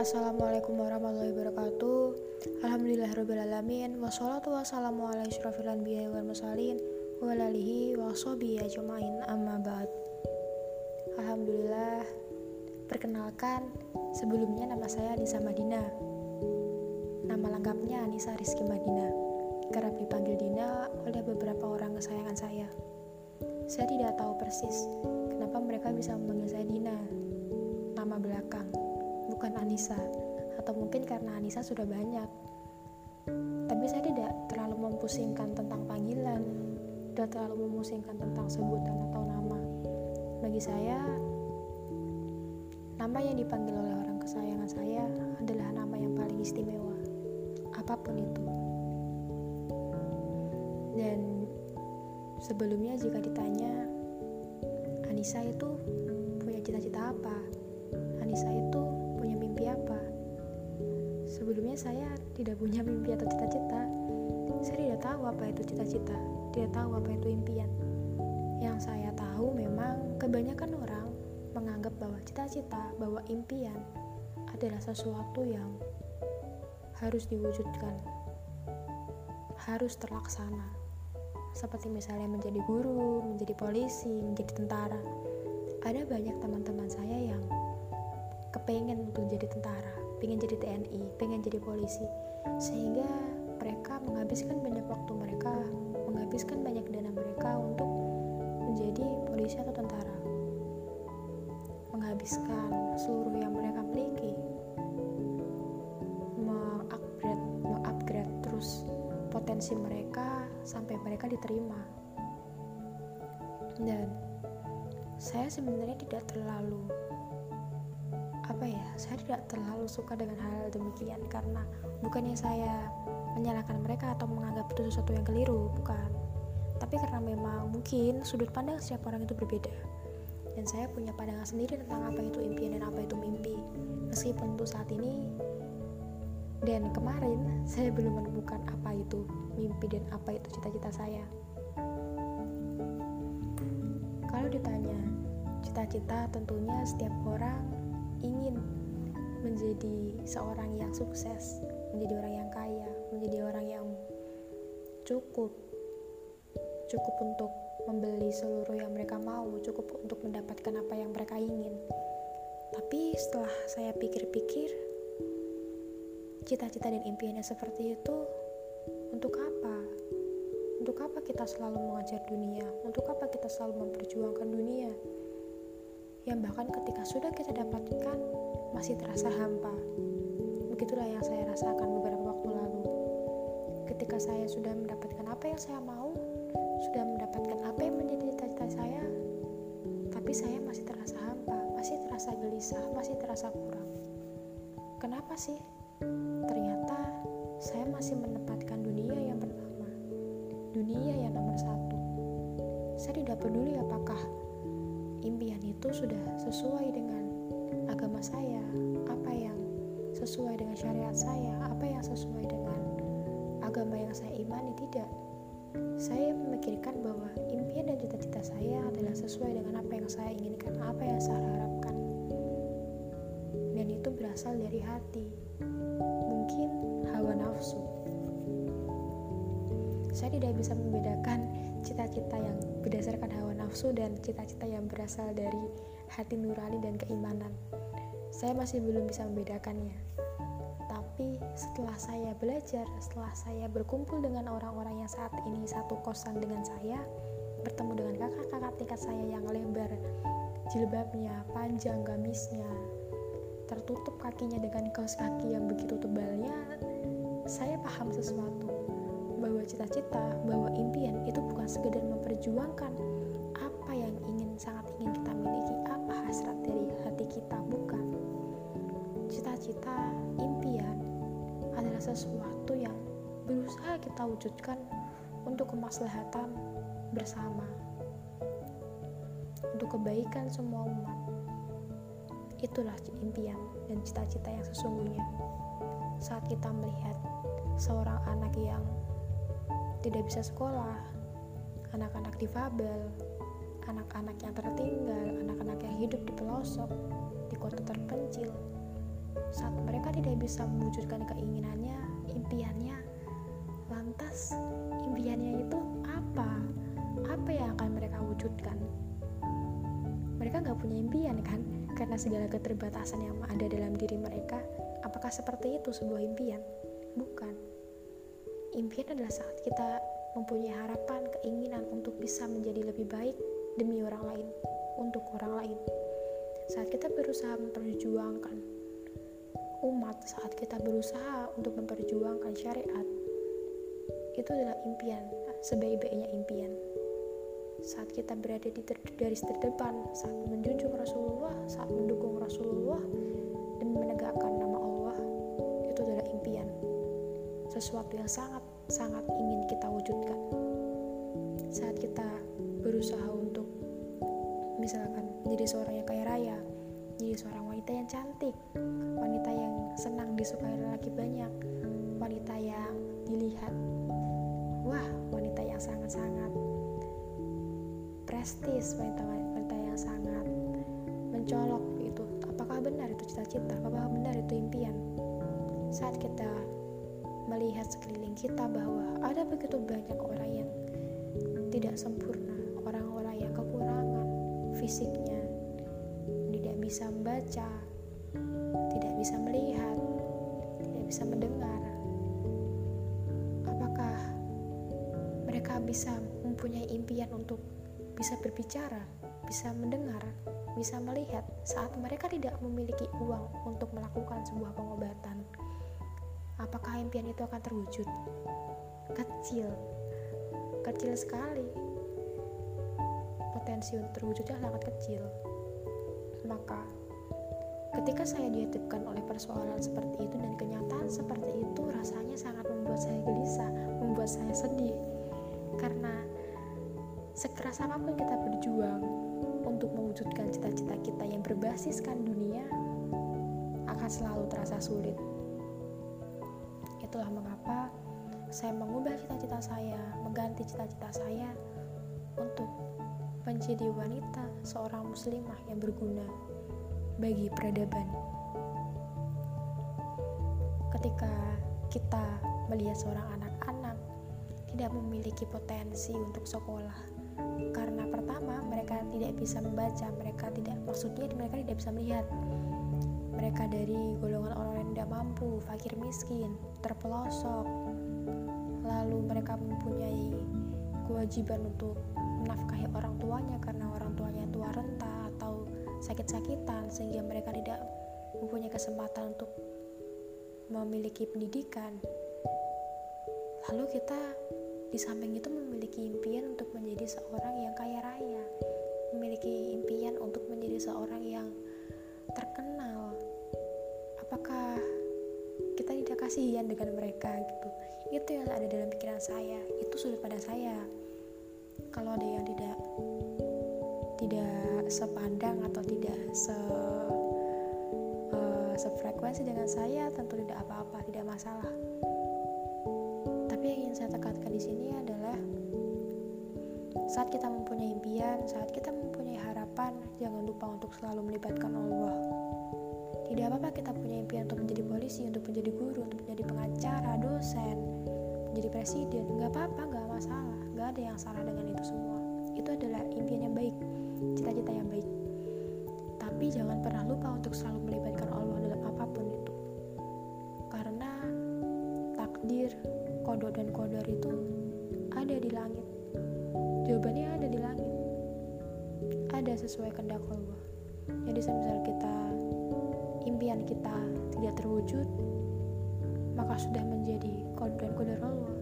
Assalamualaikum warahmatullahi wabarakatuh. Alhamdulillahirrabbilalamin Wassalatu wassalamu ala israfil anbiya wal musalin Walalihi wa sobiya ajma'in. Amma ba'd. Alhamdulillah. Perkenalkan Sebelumnya nama saya Anissa Madina. Nama lengkapnya Anissa Rizky Madina. Kerap dipanggil Dina oleh beberapa orang kesayangan saya. Saya tidak tahu persis Kenapa mereka bisa memanggil saya Dina. Nama belakang bukan Anissa. Atau mungkin karena Anissa sudah banyak. Tapi saya tidak terlalu memusingkan tentang panggilan tidak terlalu memusingkan tentang sebutan atau nama. Bagi saya nama yang dipanggil oleh orang kesayangan saya adalah nama yang paling istimewa. Apa pun itu. Dan sebelumnya jika ditanya Anissa itu punya cita-cita apa? Anissa itu. Sebelumnya saya tidak punya mimpi atau cita-cita. Saya tidak tahu apa itu cita-cita, tidak tahu apa itu impian. Yang saya tahu memang kebanyakan orang menganggap bahwa cita-cita, bahwa impian adalah sesuatu yang harus diwujudkan, harus terlaksana. Seperti misalnya menjadi guru, menjadi polisi, menjadi tentara. Ada banyak teman-teman saya yang kepengen untuk jadi tentara, pengen jadi TNI, pengen jadi polisi, sehingga mereka menghabiskan banyak waktu mereka, menghabiskan banyak dana mereka untuk menjadi polisi atau tentara, menghabiskan seluruh yang mereka miliki, mengupgrade, mengupgrade terus potensi mereka sampai mereka diterima. Dan saya sebenarnya tidak terlalu apa ya saya tidak terlalu suka dengan hal, -hal demikian karena bukannya saya menyalahkan mereka atau menganggap itu sesuatu yang keliru bukan. Tapi karena memang mungkin sudut pandang setiap orang itu berbeda. Dan saya punya pandangan sendiri tentang apa itu impian dan apa itu mimpi. Meskipun untuk saat ini dan kemarin saya belum menemukan apa itu mimpi dan apa itu cita-cita saya. Kalau ditanya cita-cita tentunya setiap orang ingin menjadi seorang yang sukses, menjadi orang yang kaya, menjadi orang yang cukup, cukup untuk membeli seluruh yang mereka mau, cukup untuk mendapatkan apa yang mereka ingin. Tapi setelah saya pikir-pikir, cita-cita dan impiannya seperti itu, untuk apa? Untuk apa kita selalu mengajar dunia? Untuk apa kita selalu memperjuangkan dunia? Yang bahkan ketika sudah kita dapatkan masih terasa hampa. Begitulah yang saya rasakan beberapa waktu lalu. Ketika saya sudah mendapatkan apa yang saya mau, sudah mendapatkan apa yang menjadi cita-cita saya, tapi saya masih terasa hampa, masih terasa gelisah, masih terasa kurang. Kenapa sih? Ternyata saya masih menempatkan dunia yang pertama, dunia yang nomor satu. Saya tidak peduli apakah impian itu sudah sesuai dengan agama saya, apa yang sesuai dengan syariat saya, apa yang sesuai dengan agama yang saya imani tidak. Saya memikirkan bahwa impian dan cita-cita saya adalah sesuai dengan apa yang saya inginkan, apa yang saya harapkan. Dan itu berasal dari hati. Mungkin hawa nafsu. Saya tidak bisa membedakan cita-cita yang berdasarkan hawa nafsu dan cita-cita yang berasal dari hati nurani dan keimanan. Saya masih belum bisa membedakannya. Tapi setelah saya belajar, setelah saya berkumpul dengan orang-orang yang saat ini satu kosan dengan saya, bertemu dengan kakak-kakak tingkat saya yang lebar, jilbabnya, panjang gamisnya, tertutup kakinya dengan kaos kaki yang begitu tebalnya, saya paham sesuatu bahwa cita-cita, bahwa impian itu bukan sekedar memperjuangkan apa yang ingin sangat ingin kita miliki, apa hasrat dari hati kita, bukan. Cita-cita, impian adalah sesuatu yang berusaha kita wujudkan untuk kemaslahatan bersama, untuk kebaikan semua umat. Itulah impian dan cita-cita yang sesungguhnya. Saat kita melihat seorang anak yang tidak bisa sekolah, anak-anak difabel, anak-anak yang tertinggal, anak-anak yang hidup di pelosok, di kota terpencil, saat mereka tidak bisa mewujudkan keinginannya, impiannya, lantas impiannya itu apa? Apa yang akan mereka wujudkan? Mereka nggak punya impian kan? Karena segala keterbatasan yang ada dalam diri mereka, apakah seperti itu sebuah impian? Bukan. Impian adalah saat kita mempunyai harapan, keinginan untuk bisa menjadi lebih baik demi orang lain, untuk orang lain. Saat kita berusaha memperjuangkan umat, saat kita berusaha untuk memperjuangkan syariat, itu adalah impian, sebaik-baiknya impian. Saat kita berada di ter garis terdepan, saat menjunjung Rasulullah, saat mendukung Rasulullah, dan menegakkan Sesuatu yang sangat sangat ingin kita wujudkan. Saat kita berusaha untuk misalkan menjadi seorang yang kaya raya menjadi seorang wanita yang cantik wanita yang senang disukai lelaki banyak wanita yang dilihat wah wanita yang sangat-sangat prestis wanita wanita yang sangat mencolok itu. Apakah benar itu cita-cita? Apakah benar itu impian? Saat kita melihat sekeliling kita bahwa ada begitu banyak orang yang tidak sempurna, orang-orang yang kekurangan fisiknya, tidak bisa membaca, tidak bisa melihat, tidak bisa mendengar. Apakah mereka bisa mempunyai impian untuk bisa berbicara, bisa mendengar, bisa melihat saat mereka tidak memiliki uang untuk melakukan sebuah pengobatan? Apakah impian itu akan terwujud? Kecil, kecil sekali. Potensi untuk terwujudnya sangat kecil. Maka, ketika saya dihadapkan oleh persoalan seperti itu dan kenyataan seperti itu, rasanya sangat membuat saya gelisah, membuat saya sedih. Karena sekeras apa pun kita berjuang untuk mewujudkan cita-cita kita yang berbasiskan dunia, akan selalu terasa sulit. Itulah mengapa saya mengubah cita-cita saya, mengganti cita-cita saya untuk menjadi wanita seorang muslimah yang berguna bagi peradaban. Ketika kita melihat seorang anak-anak tidak memiliki potensi untuk sekolah, karena pertama mereka tidak bisa membaca, mereka tidak maksudnya mereka tidak bisa melihat mereka dari golongan orang yang tidak mampu, fakir miskin, terpelosok. Lalu mereka mempunyai kewajiban untuk menafkahi orang tuanya karena orang tuanya tua renta atau sakit-sakitan sehingga mereka tidak mempunyai kesempatan untuk memiliki pendidikan. Lalu kita di samping itu memiliki impian untuk menjadi seorang yang kaya raya, memiliki impian untuk menjadi seorang yang terkenal, apakah kasihan dengan mereka gitu. Itu yang ada dalam pikiran saya. Itu sudut pada saya. Kalau ada yang tidak tidak sepandang atau tidak se uh, sefrekuensi dengan saya tentu tidak apa-apa tidak masalah. Tapi yang ingin saya tekankan di sini adalah saat kita mempunyai impian, saat kita mempunyai harapan, jangan lupa untuk selalu melibatkan Allah. Tidak apa-apa kita punya impian untuk menjadi polisi, untuk menjadi guru, untuk menjadi pengacara, dosen, menjadi presiden. Nggak apa-apa, nggak masalah. Nggak ada yang salah dengan itu semua. Itu adalah impian yang baik, cita-cita yang baik. Tapi jangan pernah lupa untuk selalu melibatkan Allah dalam apa pun itu. Karena takdir, kodok dan kodar itu ada di langit. Jawabannya ada di langit. Ada sesuai kehendak Allah. Jadi semisal kita impian kita tidak terwujud, maka sudah menjadi kode Allah.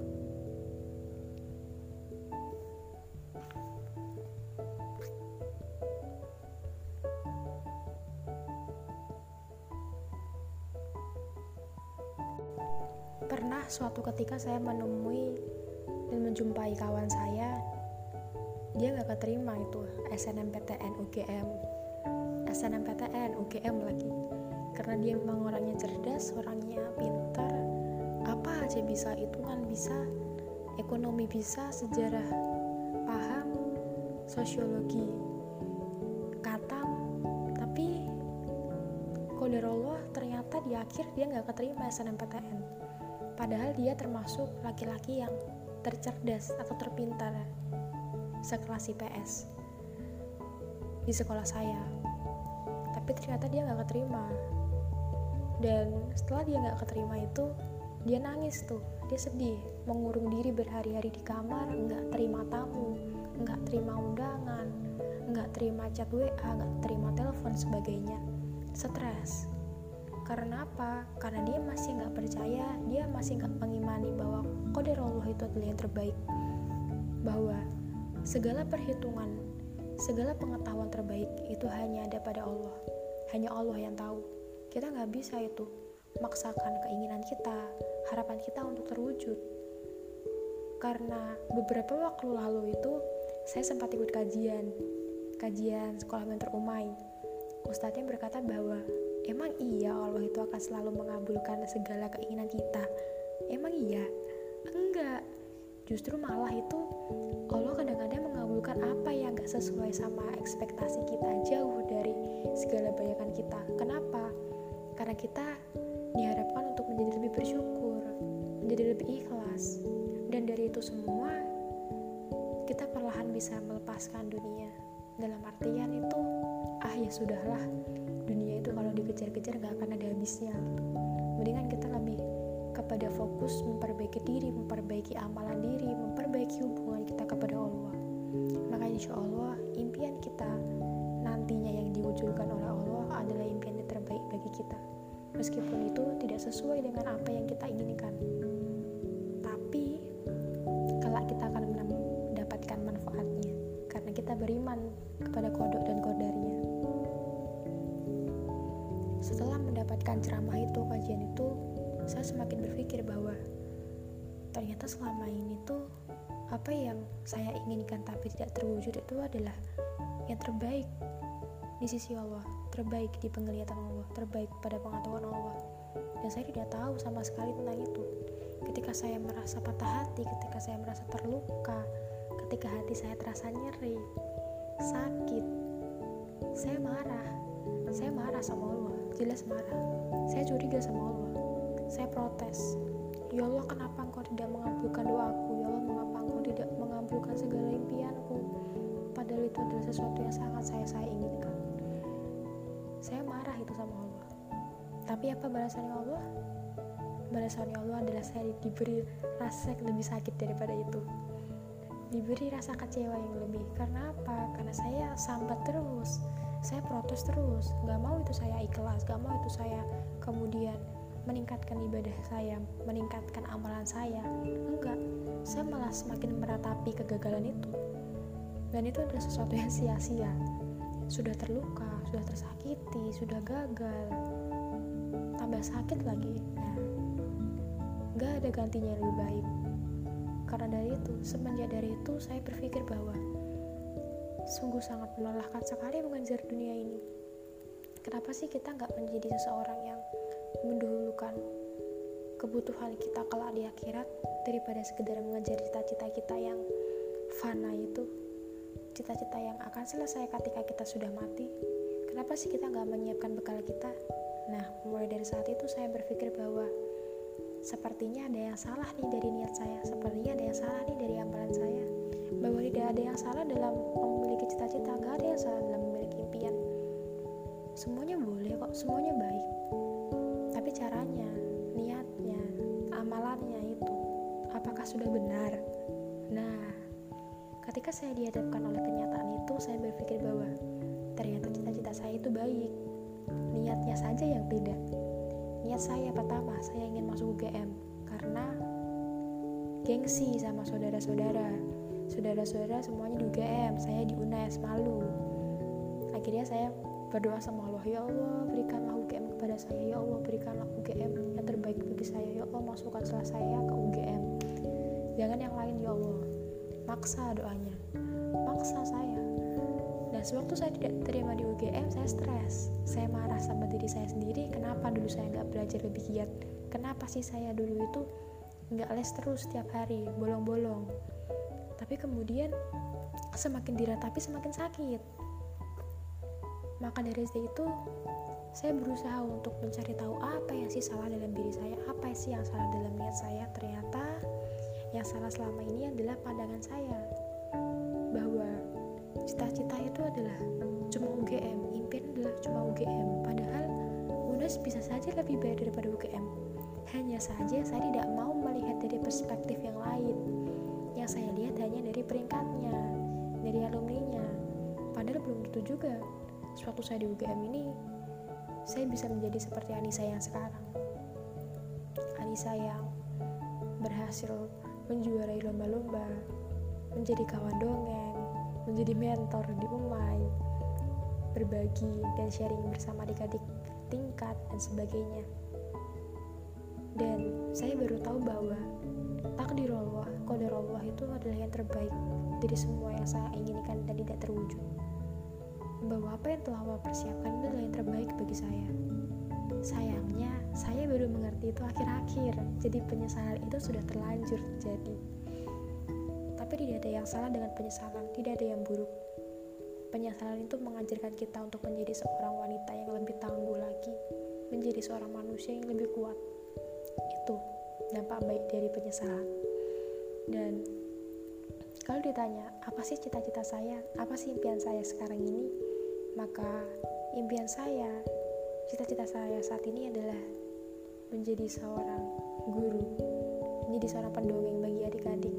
Pernah suatu ketika saya menemui dan menjumpai kawan saya, dia gak keterima itu SNMPTN UGM, SNMPTN UGM lagi karena dia memang orangnya cerdas orangnya pintar apa aja bisa hitungan bisa ekonomi bisa sejarah paham sosiologi katam. Tapi kodar Allah ternyata di akhir dia nggak keterima SNMPTN padahal dia termasuk laki-laki yang tercerdas atau terpintar sekelas IPS di sekolah saya. Tapi ternyata dia nggak keterima dan setelah dia nggak keterima itu dia nangis tuh. Dia sedih mengurung diri berhari-hari di kamar nggak terima tamu nggak terima undangan nggak terima chat WA nggak terima telepon sebagainya. Stres. Karena apa? Karena dia masih nggak percaya dia masih nggak mengimani bahwa kode Allah itu adalah yang terbaik. Bahwa segala perhitungan segala pengetahuan terbaik itu hanya ada pada Allah. Hanya Allah yang tahu kita nggak bisa itu maksakan keinginan kita harapan kita untuk terwujud. Karena beberapa waktu lalu itu saya sempat ikut kajian kajian sekolah mentor umai ustadznya berkata bahwa emang iya Allah itu akan selalu mengabulkan segala keinginan kita? Emang iya? Enggak. Justru malah itu Allah kadang-kadang mengabulkan apa yang gak sesuai sama ekspektasi kita jauh dari segala bayangan kita. Kenapa karena kita diharapkan untuk menjadi lebih bersyukur menjadi lebih ikhlas. Dan dari itu semua kita perlahan bisa melepaskan dunia. Dalam artian itu ah ya sudahlah dunia itu kalau dikejar-kejar gak akan ada habisnya. Mendingan kita lebih kepada fokus memperbaiki diri memperbaiki amalan diri memperbaiki hubungan kita kepada Allah. Maka insya Allah impian kita nantinya yang diwujudkan oleh bagi kita. Meskipun itu tidak sesuai dengan apa yang kita inginkan. Kita beriman kepada kodok dan kodarnya. Setelah mendapatkan ceramah itu, kajian itu, saya semakin berpikir bahwa ternyata selama ini tuh apa yang saya inginkan tapi tidak terwujud itu adalah yang terbaik di sisi Allah, terbaik di penglihatan Allah, terbaik pada pengetahuan Allah. Dan saya tidak tahu sama sekali tentang itu. Ketika saya merasa patah hati, ketika saya merasa terluka, ketika hati saya terasa nyeri, sakit, saya marah. Saya marah sama Allah, jelas marah. Saya curiga sama Allah. Saya protes. Ya Allah, kenapa engkau tidak mengabulkan doaku? Ya Allah, mengapa engkau tidak mengabulkan segala impianku? Padahal itu adalah sesuatu yang sangat saya saya inginkan. Itu sama Allah. Tapi apa balasannya Allah? Balasannya Allah adalah saya diberi rasa yang lebih sakit daripada itu. Diberi rasa kecewa yang lebih. Karena apa? Karena saya sambat terus. Saya protes terus. Gak mau itu saya ikhlas. Gak mau itu saya kemudian meningkatkan ibadah saya meningkatkan amalan saya. Enggak saya malah semakin meratapi kegagalan itu. Dan itu adalah sesuatu yang sia-sia. Sudah terluka sudah tersakiti sudah gagal tambah sakit lagi. Nah gak ada gantinya yang lebih baik. Karena dari itu, semenjak dari itu saya berpikir bahwa sungguh sangat melelahkan sekali mengejar dunia ini. Kenapa sih kita nggak menjadi seseorang yang mendahulukan kebutuhan kita kalau di akhirat daripada sekedar mengejar cita-cita kita yang fana itu? Cita-cita yang akan selesai ketika kita sudah mati kenapa sih kita nggak menyiapkan bekal kita? Nah mulai dari saat itu saya berpikir bahwa sepertinya ada yang salah nih dari niat saya. Sepertinya ada yang salah nih dari amalan saya. Bahwa tidak ada yang salah dalam memiliki cita-cita gak ada yang salah dalam memiliki impian. Semuanya boleh kok semuanya baik. Tapi caranya niatnya amalannya itu apakah sudah benar? Nah ketika saya dihadapkan oleh kenyataan itu saya berpikir bahwa ternyata cita-cita saya itu baik. Niatnya saja yang tidak. Niat saya pertama saya ingin masuk UGM karena gengsi sama saudara-saudara. Saudara-saudara semuanya di UGM saya di UNES malu. Akhirnya saya berdoa sama Allah ya Allah berikanlah UGM kepada saya. Ya Allah berikanlah UGM yang terbaik bagi saya. Ya Allah masukkan saya ke UGM jangan yang lain ya Allah. Maksa doanya. Maksa saya sewaktu saya tidak terima di UGM saya stres. Saya marah sama diri saya sendiri kenapa dulu saya nggak belajar lebih giat? Kenapa sih saya dulu itu nggak les terus setiap hari bolong-bolong? Tapi kemudian semakin diratapi semakin sakit. Maka dari itu saya berusaha untuk mencari tahu apa yang sih salah dalam diri saya apa sih yang salah dalam niat saya. Ternyata yang salah selama ini adalah pandangan saya bahwa cita-cita itu adalah cuma UGM impian adalah cuma UGM padahal UNES bisa saja lebih baik daripada UGM hanya saja saya tidak mau melihat dari perspektif yang lain. Yang saya lihat hanya dari peringkatnya dari alumninya. Padahal belum tentu juga suatu saya di UGM ini saya bisa menjadi seperti Anissa yang sekarang. Anissa yang berhasil menjuarai lomba-lomba menjadi kawan dongeng menjadi mentor di Umay berbagi dan sharing bersama adik-adik tingkat dan sebagainya dan saya baru tahu bahwa takdir Allah, kodar Allah itu adalah yang terbaik dari semua yang saya inginkan dan tidak terwujud bahwa apa yang telah Allah persiapkan itu adalah yang terbaik bagi saya. Sayangnya, saya baru mengerti itu akhir-akhir, jadi penyesalan itu sudah terlanjur terjadi. Tidak ada yang salah dengan penyesalan, tidak ada yang buruk. Penyesalan itu mengajarkan kita untuk menjadi seorang wanita yang lebih tangguh lagi, menjadi seorang manusia yang lebih kuat. Itu dampak baik dari penyesalan. Dan kalau ditanya, apa sih cita-cita saya? Apa sih impian saya sekarang ini? Maka impian saya, cita-cita saya saat ini adalah menjadi seorang guru, menjadi seorang pendongeng bagi adik-adik.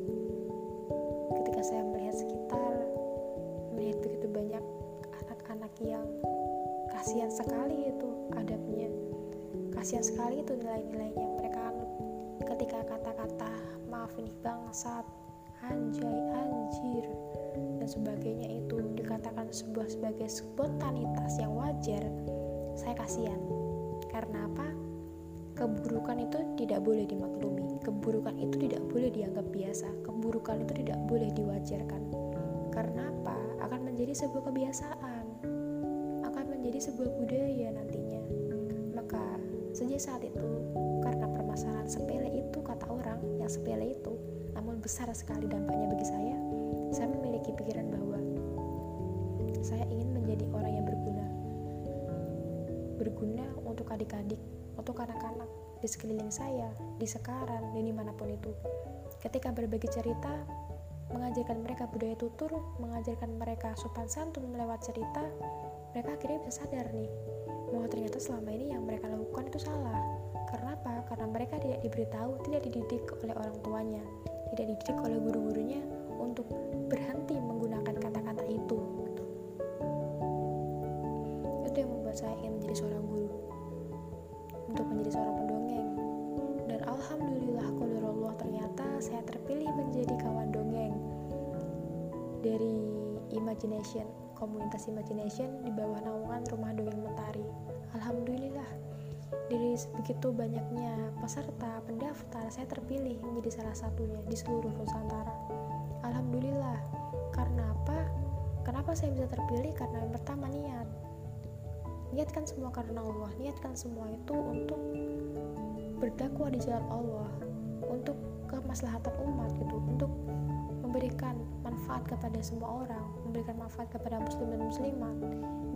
Yang kasihan sekali itu adabnya, kasihan sekali itu nilai-nilainya mereka ketika kata-kata maaf ini bangsat, anjay, anjir, dan sebagainya itu dikatakan sebuah sebagai spontanitas yang wajar, saya kasihan. Karena apa? Keburukan itu tidak boleh dimaklumi. Keburukan itu tidak boleh dianggap biasa. Keburukan itu tidak boleh diwajarkan. Karena apa? Akan menjadi sebuah kebiasaan. Menjadi sebuah budaya nantinya. Maka sejak saat itu, karena permasalahan sepele itu kata orang yang sepele itu, namun besar sekali dampaknya bagi saya, saya memiliki pikiran bahwa saya ingin menjadi orang yang berguna. Berguna untuk adik-adik, untuk anak-anak di sekeliling saya, di sekarang, dan di mana pun itu. Ketika berbagi cerita, mengajarkan mereka budaya tutur, mengajarkan mereka sopan santun melewat cerita, mereka akhirnya bisa sadar nih, bahwa ternyata selama ini yang mereka lakukan itu salah. Karena apa? Karena mereka tidak diberitahu, tidak dididik oleh orang tuanya, tidak dididik oleh guru-gurunya untuk Imagination di bawah naungan Rumah Dongeng Mentari Alhamdulillah dari begitu banyaknya peserta pendaftar saya terpilih menjadi salah satunya di seluruh Nusantara Alhamdulillah. Karena apa? Kenapa saya bisa terpilih? Karena yang pertama niat. Niatkan semua karena Allah. Niatkan semua itu untuk berdakwah di jalan Allah, untuk kemaslahatan umat gitu, untuk memberikan manfaat kepada semua orang, memberikan manfaat kepada muslim dan muslimat.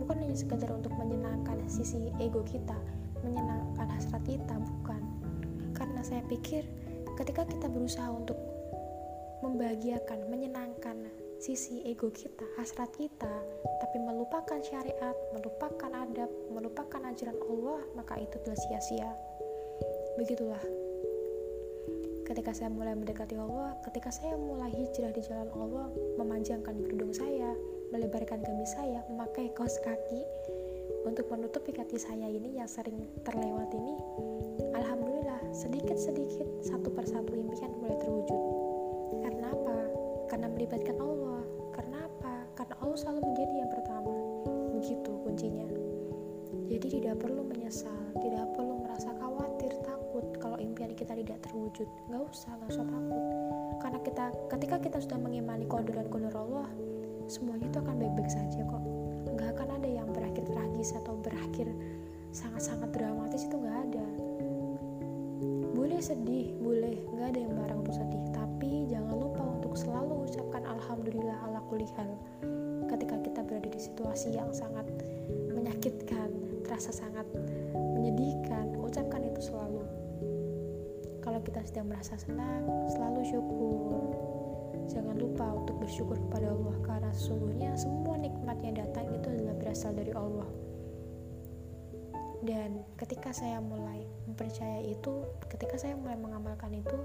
Bukan hanya sekedar untuk menyenangkan sisi ego kita, menyenangkan hasrat kita, bukan. Karena saya pikir ketika kita berusaha untuk membahagiakan, menyenangkan sisi ego kita, hasrat kita, tapi melupakan syariat, melupakan adab, melupakan ajaran Allah, maka itu adalah sia-sia. Begitulah. Ketika saya mulai mendekati Allah, ketika saya mulai hijrah di jalan Allah, memanjangkan kerudung saya, melebarkan gamis saya, memakai kaos kaki untuk menutupi kaki saya ini yang sering terlewat ini, alhamdulillah sedikit-sedikit satu persatu impian mulai terwujud karena melibatkan Allah. Karena apa? Karena Allah selalu menjadi yang pertama. Begitu kuncinya. Jadi tidak perlu menyesal, tidak perlu tidak terwujud. Nggak usah, nggak usah takut. Karena kita, ketika kita sudah mengimani kode dan kode Allah, semuanya itu akan baik-baik saja kok. Nggak akan ada yang berakhir tragis atau berakhir sangat-sangat dramatis itu nggak ada. Boleh sedih, boleh, nggak ada yang barang untuk sedih. Tapi jangan lupa selalu ucapkan alhamdulillah ala kulihal ketika kita berada di situasi yang sangat menyakitkan terasa sangat menyedihkan ucapkan itu selalu kalau kita sedang merasa senang selalu syukur. Jangan lupa untuk bersyukur kepada Allah karena sesungguhnya semua nikmat yang datang itu adalah berasal dari Allah. Dan ketika saya mulai mempercayai itu ketika saya mulai mengamalkan itu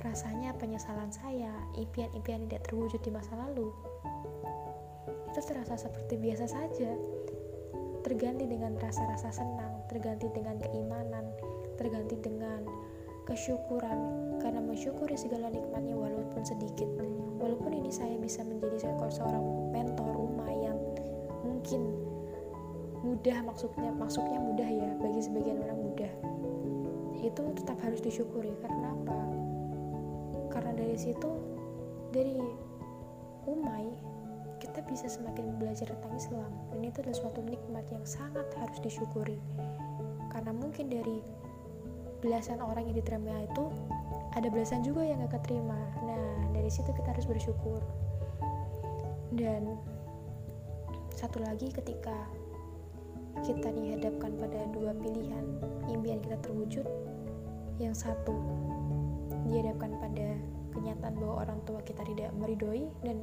rasanya penyesalan saya impian-impian tidak terwujud di masa lalu itu terasa seperti biasa saja. Terganti dengan rasa-rasa senang terganti dengan keimanan terganti dengan kesyukuran. Karena mensyukuri segala nikmatnya walaupun sedikit. Walaupun ini saya bisa menjadi seorang mentor rumah yang mungkin mudah maksudnya maksudnya mudah ya bagi sebagian orang mudah. Itu tetap harus disyukuri. Karena apa? Karena dari situ dari umai kita bisa semakin belajar tentang Islam. Dan itu adalah suatu nikmat yang sangat harus disyukuri. Karena mungkin dari belasan orang yang diterima itu ada belasan juga yang gak keterima. Nah dari situ kita harus bersyukur. Dan satu lagi ketika kita dihadapkan pada dua pilihan impian kita terwujud yang satu dihadapkan pada kenyataan bahwa orang tua kita tidak meridoi dan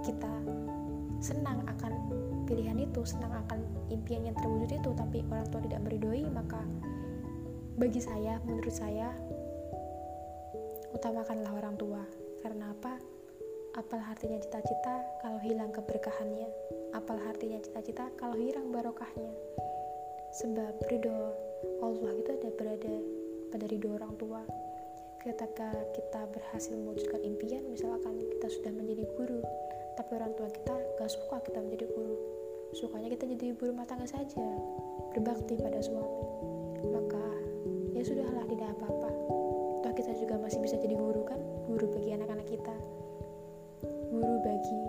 kita senang akan pilihan itu senang akan impian yang terwujud itu tapi orang tua tidak meridoi maka bagi saya menurut saya utamakanlah orang tua. Karena apa? Apal artinya cita-cita kalau hilang keberkahannya. Apal artinya cita-cita kalau hilang barokahnya. Sebab ridho Allah itu ada berada pada ridho orang tua. Ketika kita berhasil mewujudkan impian misalkan kita sudah menjadi guru tapi orang tua kita gak suka kita menjadi guru. Sukanya kita jadi ibu rumah tangga saja berbakti pada suami tidak apa-apa. Toh kita juga masih bisa jadi guru kan? Guru bagi anak-anak kita. Guru bagi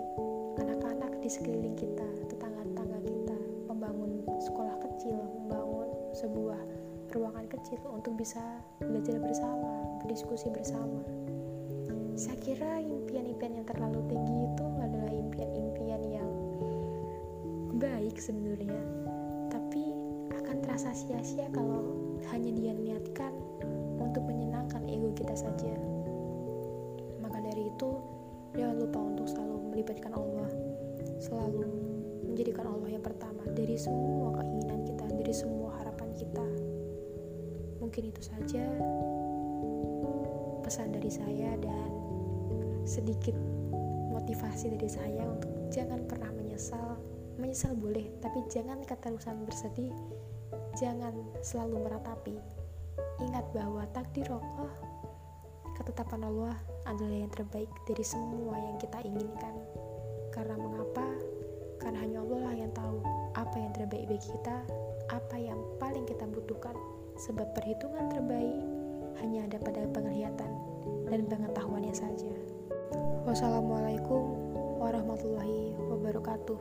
anak-anak di sekeliling kita, tetangga-tetangga kita, membangun sekolah kecil, membangun sebuah ruangan kecil untuk bisa belajar bersama, berdiskusi bersama. Saya kira impian-impian yang terlalu tinggi itu adalah impian-impian yang baik sebenarnya, tapi akan terasa sia-sia kalau hanya dia niatkan untuk menyenangkan ego kita saja. Maka dari itu, Jangan lupa untuk selalu melibatkan Allah, selalu menjadikan Allah yang pertama dari semua keinginan kita, dari semua harapan kita. Mungkin itu saja pesan dari saya dan sedikit motivasi dari saya untuk jangan pernah menyesal. Menyesal boleh, tapi jangan keterusan bersedih, jangan selalu meratapi. Ingat bahwa takdir Allah ketetapan Allah adalah yang terbaik dari semua yang kita inginkan. Karena mengapa? Karena hanya Allah lah yang tahu apa yang terbaik bagi kita, apa yang paling kita butuhkan. Sebab perhitungan terbaik hanya ada pada penglihatan dan pengetahuannya saja. Wassalamualaikum warahmatullahi wabarakatuh.